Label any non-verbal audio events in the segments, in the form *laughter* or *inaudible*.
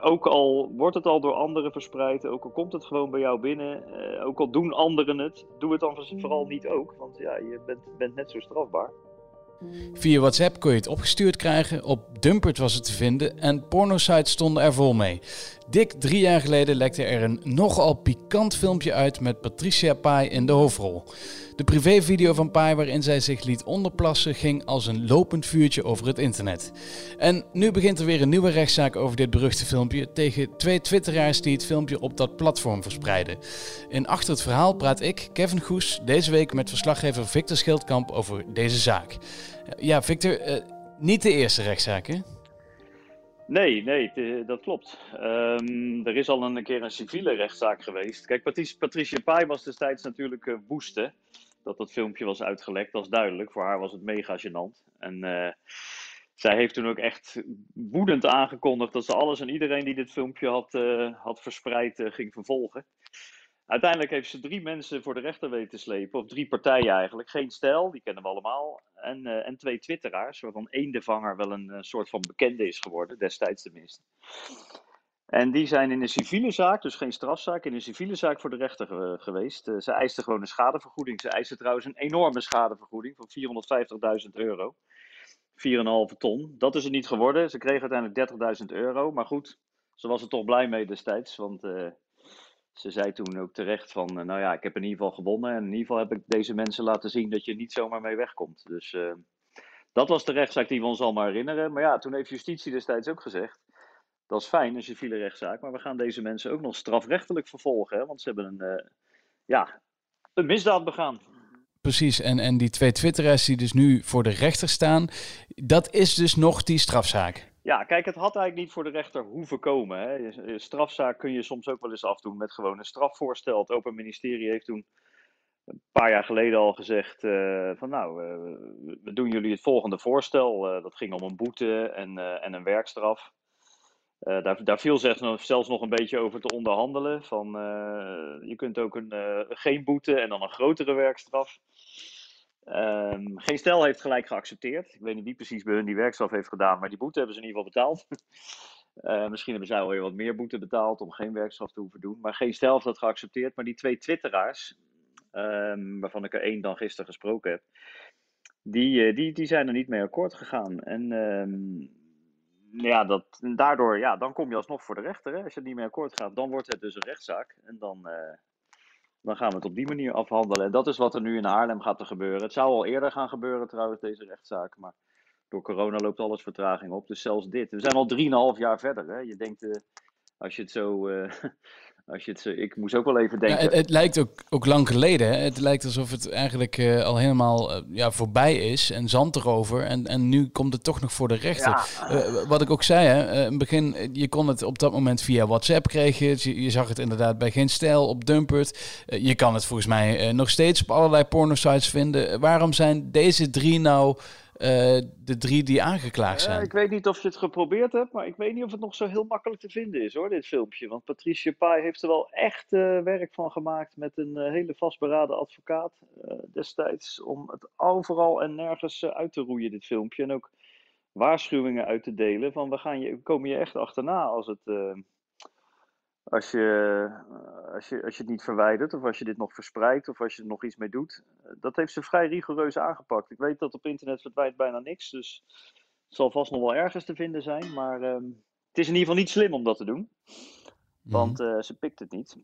ook al wordt het al door anderen verspreid, ook al komt het gewoon bij jou binnen, uh, ook al doen anderen het, doe het dan vooral niet ook. Want ja, je bent, bent net zo strafbaar. Via WhatsApp kon je het opgestuurd krijgen, op Dumpert was het te vinden en pornosites stonden er vol mee. Dik drie jaar geleden lekte er een nogal pikant filmpje uit met Patricia Pai in de hoofdrol. De privévideo van Pai waarin zij zich liet onderplassen ging als een lopend vuurtje over het internet. En nu begint er weer een nieuwe rechtszaak over dit beruchte filmpje tegen twee twitteraars die het filmpje op dat platform verspreiden. In Achter het Verhaal praat ik, Kevin Goes, deze week met verslaggever Victor Schildkamp over deze zaak. Ja, Victor, uh, niet de eerste rechtszaak hè? Nee, nee, dat klopt. Um, er is al een keer een civiele rechtszaak geweest. Kijk, Patricia, Patricia Pai was destijds natuurlijk woest, hè? Dat dat filmpje was uitgelekt, dat is duidelijk. Voor haar was het mega gênant. En uh, zij heeft toen ook echt woedend aangekondigd dat ze alles en iedereen die dit filmpje had, uh, had verspreid ging vervolgen. Uiteindelijk heeft ze drie mensen voor de rechter weten te slepen, of drie partijen eigenlijk. Geen stijl, die kennen we allemaal, en, en twee twitteraars, waarvan één de vanger wel een soort van bekende is geworden, destijds tenminste. En die zijn in een civiele zaak, dus geen strafzaak, in een civiele zaak voor de rechter ge geweest. Uh, ze eisten gewoon een schadevergoeding. Ze eisten trouwens een enorme schadevergoeding van 450.000 euro. 4,5 ton. Dat is het niet geworden. Ze kregen uiteindelijk 30.000 euro. Maar goed, ze was er toch blij mee destijds. Want ze zei toen ook terecht van, nou ja, ik heb in ieder geval gewonnen. En in ieder geval heb ik deze mensen laten zien dat je niet zomaar mee wegkomt. Dus dat was de rechtszaak die we ons allemaal herinneren. Maar ja, toen heeft justitie destijds ook gezegd, dat is fijn, een civiele rechtszaak. Maar we gaan deze mensen ook nog strafrechtelijk vervolgen. Hè, want ze hebben een, uh, ja, een misdaad begaan. Precies, en, en die twee twitteraars die dus nu voor de rechter staan, dat is dus nog die strafzaak. Ja, kijk, het had eigenlijk niet voor de rechter hoeven komen. Hè. Strafzaak kun je soms ook wel eens afdoen met gewoon een strafvoorstel. Het Open Ministerie heeft toen een paar jaar geleden al gezegd uh, van nou, uh, we doen jullie het volgende voorstel. Uh, dat ging om een boete en, en een werkstraf. Daar, daar viel zelfs nog een beetje over te onderhandelen. Van, je kunt ook een, geen boete en dan een grotere werkstraf. Um, geen stel heeft gelijk geaccepteerd. Ik weet niet wie precies bij hun die werkstraf heeft gedaan, maar die boete hebben ze in ieder geval betaald. *laughs* misschien hebben zij alweer wat meer boete betaald om geen werkstraf te hoeven doen. Maar geen stel heeft dat geaccepteerd. Maar die twee twitteraars, um, waarvan ik er één dan gisteren gesproken heb, die, die, die zijn er niet mee akkoord gegaan. En um, ja, dat, daardoor, ja, dan kom je alsnog voor de rechter. Hè? Als je er niet mee akkoord gaat, dan wordt het dus een rechtszaak. En dan, uh, dan gaan we het op die manier afhandelen. En dat is wat er nu in Haarlem gaat te gebeuren. Het zou al eerder gaan gebeuren trouwens, deze rechtszaak. Maar door corona loopt alles vertraging op. Dus zelfs dit. We zijn al 3,5 jaar verder. Hè? Je denkt, uh, als je het zo... Uh, als je het ik moest ook wel even denken. Ja, het, het, lijkt ook, ook lang geleden. Hè? Het lijkt alsof het eigenlijk uh, al helemaal uh, ja, voorbij is en zand erover. En, en nu komt het toch nog voor de rechter. Ja. Uh, wat ik ook zei, hè? in het begin, je kon het op dat moment via WhatsApp kreeg je. Je, zag het inderdaad bij Geen Stijl op Dumpert. je kan het volgens mij nog steeds op allerlei pornosites vinden. Waarom zijn deze drie nou de drie die aangeklaagd zijn. Uh, ik weet niet of je het geprobeerd hebt, maar ik weet niet of het nog zo heel makkelijk te vinden is hoor, dit filmpje. Want Patricia Pai heeft er wel echt uh, werk van gemaakt met een hele vastberaden advocaat destijds. Om het overal en nergens uit te roeien, dit filmpje. En ook waarschuwingen uit te delen van we, gaan je, we komen je echt achterna als het als je, als, je, als je het niet verwijdert, of als je dit nog verspreidt, of als je er nog iets mee doet. Dat heeft ze vrij rigoureus aangepakt. Ik weet dat op internet verdwijnt bijna niks, dus het zal vast nog wel ergens te vinden zijn. Maar uh, het is in ieder geval niet slim om dat te doen, want uh, ze pikt het niet.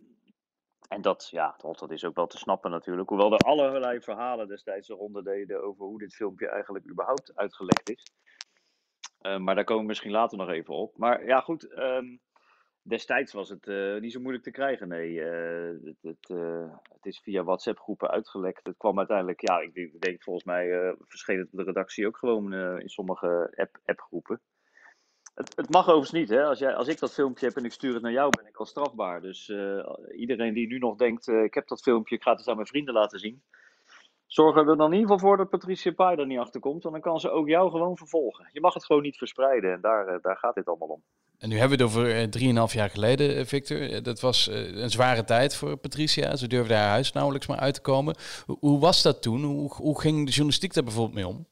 En dat, ja, dat is ook wel te snappen natuurlijk. Hoewel er allerlei verhalen destijds eronder deden over hoe dit filmpje eigenlijk überhaupt uitgelekt is. Uh, maar daar komen we misschien later nog even op. Maar ja, goed. Um, Destijds was het uh, niet zo moeilijk te krijgen. Nee, uh, het, het, uh, het, is via WhatsApp-groepen uitgelekt. Het kwam uiteindelijk, ja, ik denk, volgens mij verscheen het de redactie ook gewoon in sommige app-groepen. App het, het, mag overigens niet, hè. Als, jij, als ik dat filmpje heb en ik stuur het naar jou, ben ik al strafbaar. Dus iedereen die nu nog denkt, ik heb dat filmpje, ik ga het aan mijn vrienden laten zien. Zorgen we er dan in ieder geval voor dat Patricia Pai er niet achter komt. Want dan kan ze ook jou gewoon vervolgen. Je mag het gewoon niet verspreiden en daar, daar gaat dit allemaal om. En nu hebben we het over drieënhalf jaar geleden, Victor. Dat was een zware tijd voor Patricia. Ze durfde haar huis nauwelijks maar uit te komen. Hoe was dat toen? Hoe, hoe ging de journalistiek daar bijvoorbeeld mee om?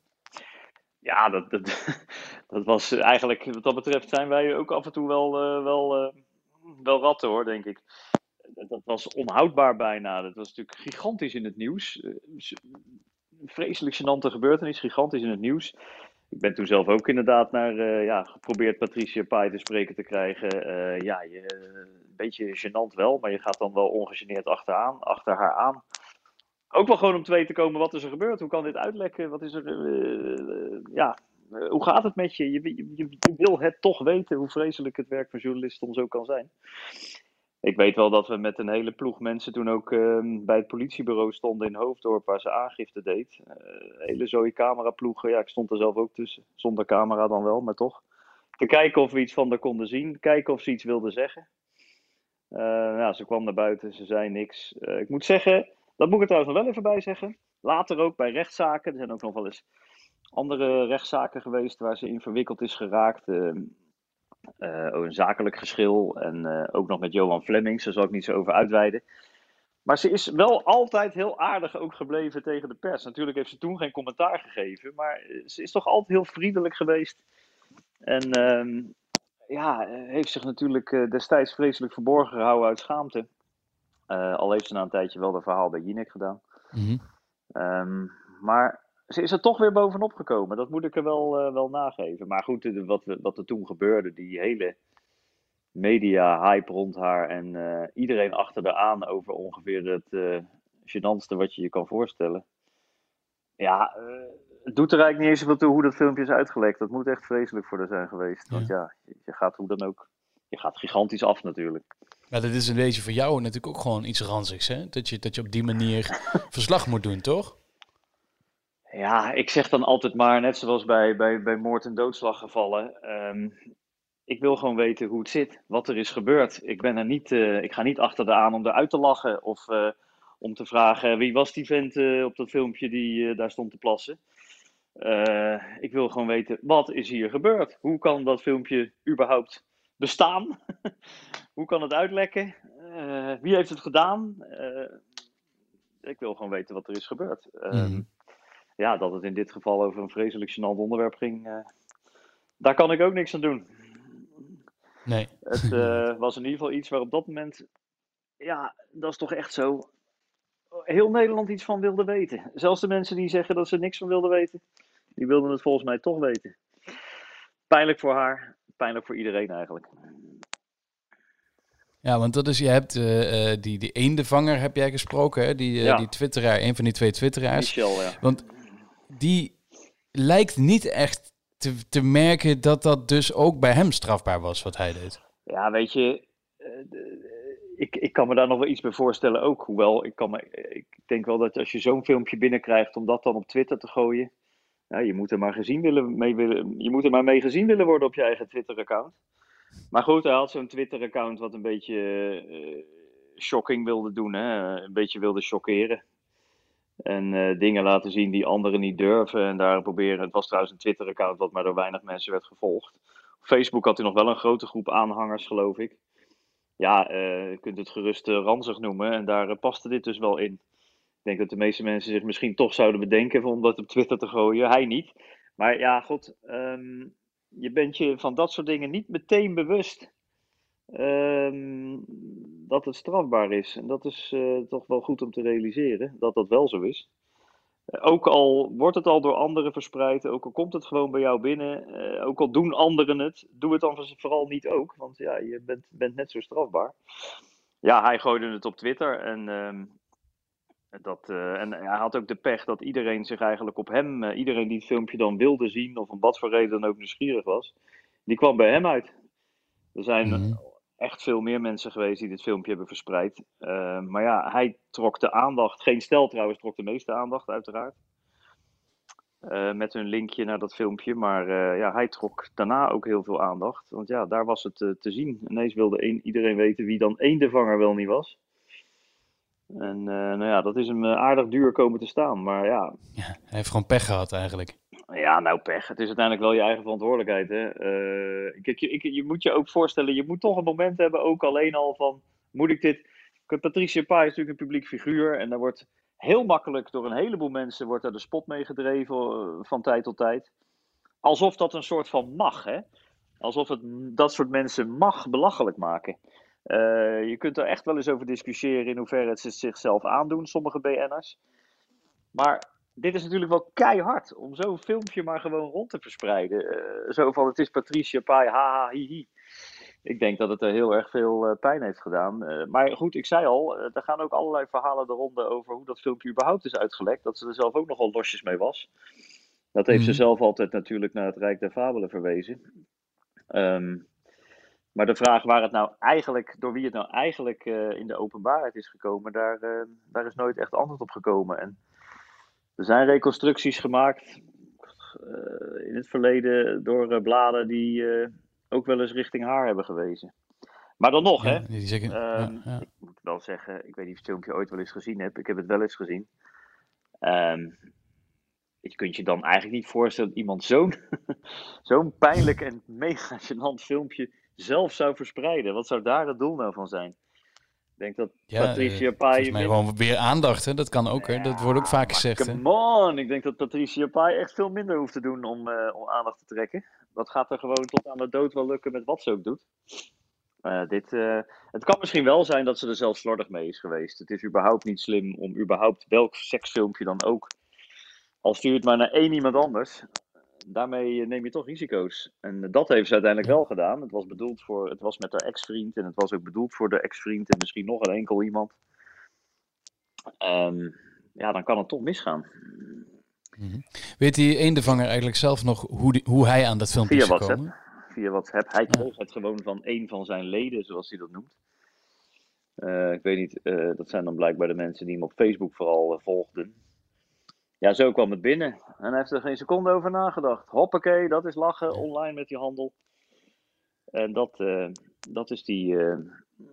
ja, dat, dat, *laughs* dat was eigenlijk, wat dat betreft zijn wij ook af en toe wel, wel, wel ratten hoor, denk ik. Dat was onhoudbaar bijna. Dat was natuurlijk gigantisch in het nieuws. Vreselijk gênante gebeurtenis, gigantisch in het nieuws ik ben toen zelf ook inderdaad naar, uh, ja, geprobeerd Patricia Pai te spreken te krijgen. Uh, ja, je, een beetje gênant wel, maar je gaat dan wel ongegeneerd achteraan, achter haar aan. Ook wel gewoon om te weten te komen wat is er gebeurd. Hoe kan dit uitlekken? Wat is er, uh, ja, hoe gaat het met je? Je, je? wil het toch weten hoe vreselijk het werk van journalisten soms ook kan zijn ik weet wel dat we met een hele ploeg mensen toen ook ehm, bij het politiebureau stonden in Hoofddorp waar ze aangifte deed. Uh, hele zoie cameraploegen. Ja, ik stond er zelf ook tussen. Zonder camera dan wel, maar toch. Te kijken of we iets van haar konden zien. Kijken of ze iets wilde zeggen. Uh, ze kwam naar buiten, ze zei niks. Uh, ik moet zeggen, dat moet ik er trouwens nog wel even bij zeggen. Later ook bij rechtszaken. Er zijn ook nog wel eens andere rechtszaken geweest waar ze in verwikkeld is geraakt. Ehm, uh, een zakelijk geschil en uh, ook nog met Johan Flemings, daar zal ik niet zo over uitweiden. Maar ze is wel altijd heel aardig ook gebleven tegen de pers. Natuurlijk heeft ze toen geen commentaar gegeven, maar ze is toch altijd heel vriendelijk geweest. En uh, ja, heeft zich natuurlijk destijds vreselijk verborgen gehouden uit schaamte. al heeft ze na een tijdje wel dat verhaal bij Jinek gedaan. Mm -hmm. maar ze is er toch weer bovenop gekomen. Dat moet ik er wel, uh, wel nageven. Maar goed, wat, wat er toen gebeurde, die hele media-hype rond haar en uh, iedereen achter de aan over ongeveer het uh, gênantste wat je je kan voorstellen. Ja, het doet er eigenlijk niet eens zoveel toe hoe dat filmpje is uitgelekt. Dat moet echt vreselijk voor haar zijn geweest. Want ja, je gaat hoe dan ook, je gaat gigantisch af natuurlijk. Ja, dat is een beetje voor jou natuurlijk ook gewoon iets ranzigs, hè? Dat je, dat je op die manier *laughs* verslag moet doen, toch? Ja, ik zeg dan altijd maar, net zoals bij, bij, bij moord- en doodslaggevallen. Um, ik wil gewoon weten hoe het zit, wat er is gebeurd. Ik, ben er niet, uh, ik ga niet achter de aan om eruit te lachen of uh, om te vragen wie was die vent uh, op dat filmpje die daar stond te plassen. ik wil gewoon weten, wat is hier gebeurd? Hoe kan dat filmpje überhaupt bestaan? *laughs* hoe kan het uitlekken? wie heeft het gedaan? ik wil gewoon weten wat er is gebeurd. Mm ja, dat het in dit geval over een vreselijk gênant onderwerp ging, uh, daar kan ik ook niks aan doen. Nee. Het uh, *laughs* was in ieder geval iets waar op dat moment, ja, dat is toch echt zo, heel Nederland iets van wilde weten. Zelfs de mensen die zeggen dat ze niks van wilden weten, die wilden het volgens mij toch weten. Pijnlijk voor haar, pijnlijk voor iedereen eigenlijk. Ja, want dat is, je hebt uh, die, die eendevanger heb jij gesproken, hè? Die, uh, ja. die twitteraar, een van die twee twitteraars. Michel, ja. Want die lijkt niet echt te, te merken dat dat dus ook bij hem strafbaar was wat hij deed. Ja, weet je, ik, ik kan me daar nog wel iets bij voorstellen ook. Hoewel, ik, kan me, ik denk wel dat als je zo'n filmpje binnenkrijgt om dat dan op Twitter te gooien. Ja, je moet er maar gezien willen, mee willen, je moet er maar mee gezien willen worden op je eigen Twitter-account. Maar goed, hij had zo'n Twitter-account wat een beetje uh, shocking wilde doen. Hè? Een beetje wilde chockeren. En uh, dingen laten zien die anderen niet durven. En daar proberen. Het was trouwens een Twitter-account wat maar door weinig mensen werd gevolgd. Facebook had hij nog wel een grote groep aanhangers, geloof ik. Ja, uh, je kunt het gerust ranzig noemen. En daar paste dit dus wel in. Ik denk dat de meeste mensen zich misschien toch zouden bedenken om dat op Twitter te gooien. Hij niet. Maar ja, god. Um, je bent je van dat soort dingen niet meteen bewust um, dat het strafbaar is. En dat is uh, toch wel goed om te realiseren, dat dat wel zo is. Uh, ook al wordt het al door anderen verspreid, ook al komt het gewoon bij jou binnen, uh, ook al doen anderen het, doe het dan vooral niet ook, want ja, je bent, bent net zo strafbaar. Ja, hij gooide het op Twitter en um, dat, en hij had ook de pech dat iedereen zich eigenlijk op hem, iedereen die het filmpje dan wilde zien, of om wat voor reden dan ook nieuwsgierig was, die kwam bij hem uit. Er zijn -hmm. Echt veel meer mensen geweest die dit filmpje hebben verspreid. Uh, maar ja, hij trok de aandacht. Geen stel trouwens trok de meeste aandacht, uiteraard. met hun linkje naar dat filmpje. Maar ja, hij trok daarna ook heel veel aandacht. Want ja, daar was het te zien. Ineens wilde een, iedereen weten wie dan één de vanger wel niet was. En nou ja, dat is hem aardig duur komen te staan. Maar ja. ja. Hij heeft gewoon pech gehad eigenlijk. Ja, nou pech. Het is uiteindelijk wel je eigen verantwoordelijkheid. Hè? Kijk, je, ik, je moet je ook voorstellen, je moet toch een moment hebben, ook alleen al van, moet ik dit... Patricia Pai is natuurlijk een publiek figuur en daar wordt heel makkelijk door een heleboel mensen wordt daar de spot mee gedreven van tijd tot tijd. alsof dat een soort van mag, hè? Alsof het dat soort mensen mag belachelijk maken. Uh, je kunt er echt wel eens over discussiëren in hoeverre het zichzelf aandoen, sommige BN'ers. Maar dit is natuurlijk wel keihard om zo'n filmpje maar gewoon rond te verspreiden. Uh, zo van het is Patricia Pai, ha hi hi. Ik denk dat het er heel erg veel uh, pijn heeft gedaan. Uh, maar goed, ik zei al, er gaan ook allerlei verhalen de ronde over hoe dat filmpje überhaupt is uitgelekt. Dat ze er zelf ook nogal losjes mee was. Dat heeft mm. ze mhm. zelf altijd natuurlijk naar het Rijk der Fabelen verwezen. Um, maar de vraag waar het nou eigenlijk, door wie het nou eigenlijk in de openbaarheid is gekomen, daar, daar is nooit echt antwoord op gekomen. En er zijn reconstructies gemaakt uh, in het verleden door bladen die ook wel eens richting haar hebben gewezen. Maar dan nog, ja, hè? Die um, ja. Ik moet wel zeggen, ik weet niet of je het filmpje ooit wel eens gezien hebt. Ik heb het wel eens gezien. Um, je kunt je dan eigenlijk niet voorstellen dat iemand zo'n *laughs* zo'n pijnlijk en mega gênant filmpje zelf zou verspreiden. Wat zou daar het doel nou van zijn? Ik denk dat ja, Patricia uh, Pai... mij gewoon weer aandacht, hè? dat kan ook. Hè? Dat wordt ook vaak gezegd. Come on! Ik denk dat Patricia Pai echt veel minder hoeft te doen om, uh, om aandacht te trekken. Dat gaat er gewoon tot aan de dood wel lukken met wat ze ook doet. Uh, dit, het kan misschien wel zijn dat ze er zelf slordig mee is geweest. Het is überhaupt niet slim om überhaupt welk seksfilmpje dan ook... Al stuur het maar naar één iemand anders daarmee neem je toch risico's. En dat heeft ze uiteindelijk wel gedaan. Het was bedoeld voor, het was met haar ex-vriend en het was ook bedoeld voor de ex-vriend en misschien nog een enkel iemand. Um, ja, dan kan het toch misgaan. Mm -hmm. Weet die eendevanger eigenlijk zelf nog hoe, die, hoe hij aan dat filmpje Via is gekomen? WhatsApp. Via WhatsApp. Hij kreeg ja. het gewoon van een van zijn leden, zoals hij dat noemt. Uh, ik weet niet, uh, dat zijn dan blijkbaar de mensen die hem op Facebook vooral uh, volgden. Ja, zo kwam het binnen. En hij heeft er geen seconde over nagedacht. Hoppakee, dat is lachen online met die handel. En dat, uh, dat, is die, uh,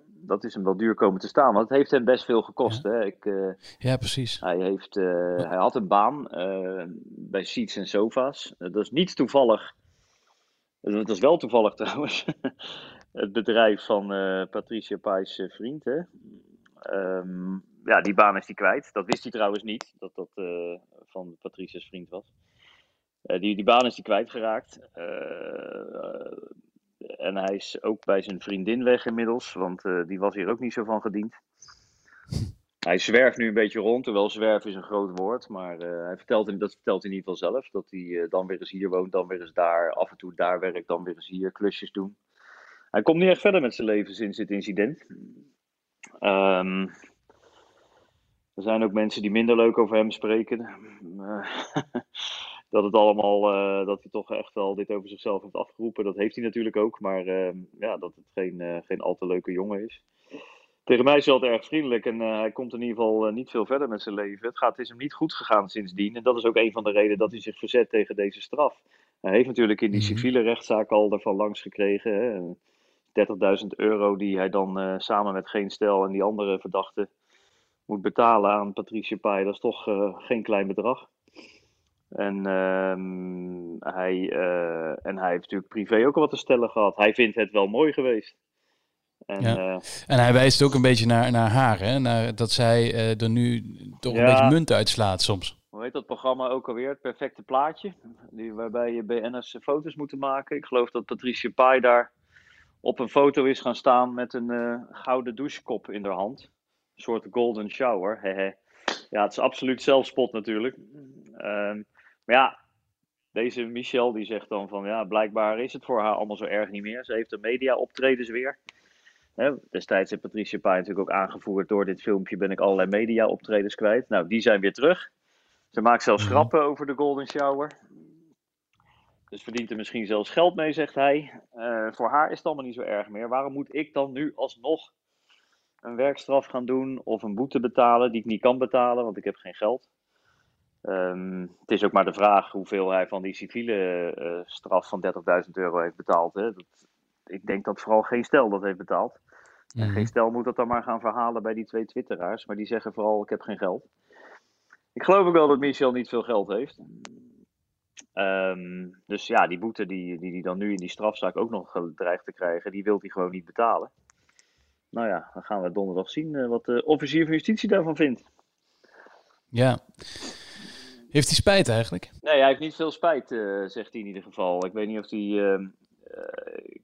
dat is hem wel duur komen te staan. Want het heeft hem best veel gekost. Ja, hè? Ik, uh, ja precies. Hij, heeft, hij had een baan bij Seats en Sofa's. dat is niet toevallig. Dat is wel toevallig *laughs* trouwens. het bedrijf van Patricia Pais vriend. Hè? Um, ja, die baan is hij kwijt. Dat wist hij trouwens niet, dat dat uh, van Patricia's vriend was. Uh, die, die baan is hij kwijtgeraakt. Uh, en hij is ook bij zijn vriendin weg inmiddels, want die was hier ook niet zo van gediend. Hij zwerft nu een beetje rond, terwijl zwerf is een groot woord. Maar hij vertelt, dat vertelt hij in ieder geval zelf. Dat hij dan weer eens hier woont, dan weer eens daar. Af en toe daar werkt, dan weer eens hier klusjes doen. Hij komt niet echt verder met zijn leven sinds dit incident. Um, er zijn ook mensen die minder leuk over hem spreken. Uh, *laughs* dat het allemaal, uh, dat hij toch echt wel dit over zichzelf heeft afgeroepen. Dat heeft hij natuurlijk ook, maar uh, ja, dat het geen, geen al te leuke jongen is. Tegen mij is hij altijd erg vriendelijk en hij komt in ieder geval niet veel verder met zijn leven. Het, gaat, het is hem niet goed gegaan sindsdien en dat is ook een van de redenen dat hij zich verzet tegen deze straf. Hij heeft natuurlijk in die civiele rechtszaak al ervan langs gekregen. 30.000 euro die hij dan samen met Geen Stel en die andere verdachten moet betalen aan Patricia Pai, dat is toch uh, geen klein bedrag. En, uh, hij, uh, en hij heeft natuurlijk privé ook al wat te stellen gehad. Hij vindt het wel mooi geweest. En, ja. en hij wijst ook een beetje naar, naar haar, hè? Naar dat zij er nu toch ja. een beetje munt uitslaat soms. Hoe heet dat programma ook alweer? Het perfecte plaatje. Die, waarbij je BN'ers foto's moeten maken. Ik geloof dat Patricia Pai daar op een foto is gaan staan met een gouden douchekop in haar hand een soort golden shower. ja, het is absoluut zelfspot natuurlijk. Um, maar ja, deze Michel die zegt dan van ja, blijkbaar is het voor haar allemaal zo erg niet meer. Ze heeft de media optredens weer. He, destijds heeft Patricia Pai natuurlijk ook aangevoerd door dit filmpje ben ik allerlei media optredens kwijt. Nou, die zijn weer terug. Ze maakt zelfs mhm. grappen over de golden shower. Dus verdient er misschien zelfs geld mee, zegt hij. Uh, voor haar is het allemaal niet zo erg meer. Waarom moet ik dan nu alsnog een werkstraf gaan doen of een boete betalen die ik niet kan betalen, want ik heb geen geld. Um, het is ook maar de vraag hoeveel hij van die civiele uh, straf van 30.000 euro heeft betaald. Hè. Dat, ik denk dat vooral geen stel dat heeft betaald. En mhm. geen stel moet dat dan maar gaan verhalen bij die twee twitteraars, maar die zeggen vooral ik heb geen geld. Ik geloof ook wel dat Michel niet veel geld heeft. Um, dus ja, die boete die, die die dan nu in die strafzaak ook nog dreigt te krijgen, die wil hij gewoon niet betalen nou ja, dan gaan we donderdag zien uh, wat de officier van justitie daarvan vindt. Ja. Heeft hij spijt eigenlijk? Nee, hij heeft niet veel spijt, uh, zegt hij in ieder geval. Ik weet niet of hij. Uh, uh,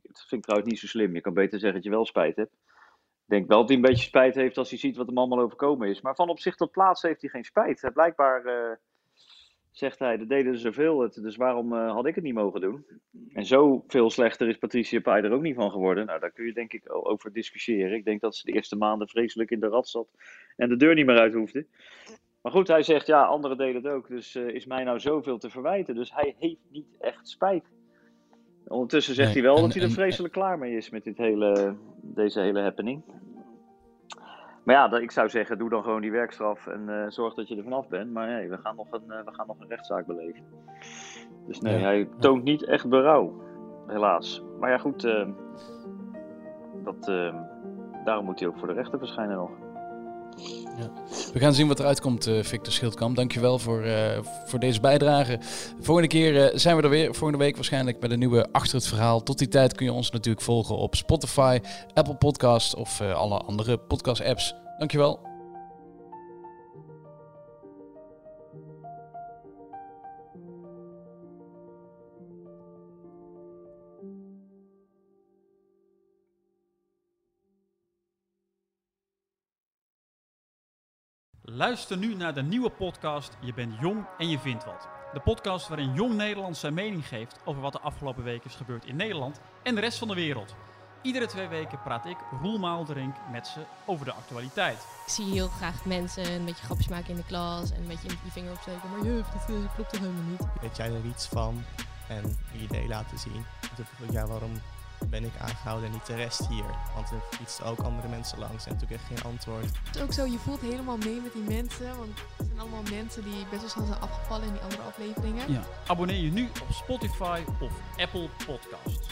dat vind ik trouwens niet zo slim. Je kan beter zeggen dat je wel spijt hebt. Ik denk wel dat hij een beetje spijt heeft als hij ziet wat hem allemaal overkomen is. Maar van op zich tot plaats heeft hij geen spijt. Hij blijkbaar zegt hij, dat deden er zoveel, dus waarom had ik het niet mogen doen? En zoveel slechter is Patricia Pai er ook niet van geworden. Nou, daar kun je denk ik over discussiëren. Ik denk dat ze de eerste maanden vreselijk in de rat zat en de deur niet meer uit hoefde. Maar goed, hij zegt ja, anderen deden het ook. Dus uh, is mij nou zoveel te verwijten. Dus hij heeft niet echt spijt. Ondertussen zegt hij wel dat hij er vreselijk klaar mee is met dit hele, deze hele happening. Maar ja, ik zou zeggen, doe dan gewoon die werkstraf en uh, zorg dat je er vanaf bent. Maar nee, we gaan nog een, uh, we gaan nog een rechtszaak beleven. Dus nee, ja. hij toont niet echt berouw, helaas. Maar ja, goed, dat, daarom moet hij ook voor de rechter verschijnen nog. We gaan zien wat eruit komt, uh, Victor Schildkamp. Dankjewel voor, uh, voor deze bijdrage. Volgende keer uh, zijn we er weer. Volgende week waarschijnlijk met een nieuwe Achter het Verhaal. Tot die tijd kun je ons natuurlijk volgen op Spotify, Apple Podcast of alle andere podcast apps. Dankjewel. Luister nu naar de nieuwe podcast Je bent jong en je vindt wat. De podcast waarin jong Nederland zijn mening geeft over wat de afgelopen weken is gebeurd in Nederland en de rest van de wereld. Iedere twee weken praat ik, Roel Maalderink, met ze over de actualiteit. Ik zie heel graag mensen een beetje grapjes maken in de klas en een beetje je vinger opsteken. Maar juf, dat klopt toch helemaal niet? Weet jij er iets van en je idee laten zien? Ja, waarom ben ik aangehouden en niet de rest hier. Want er fietsen ook andere mensen langs en natuurlijk echt geen antwoord. Het is ook zo, je voelt helemaal mee met die mensen. Want het zijn allemaal mensen die best wel snel zijn afgevallen in die andere afleveringen. Ja. Abonneer je nu op Spotify of Apple Podcasts.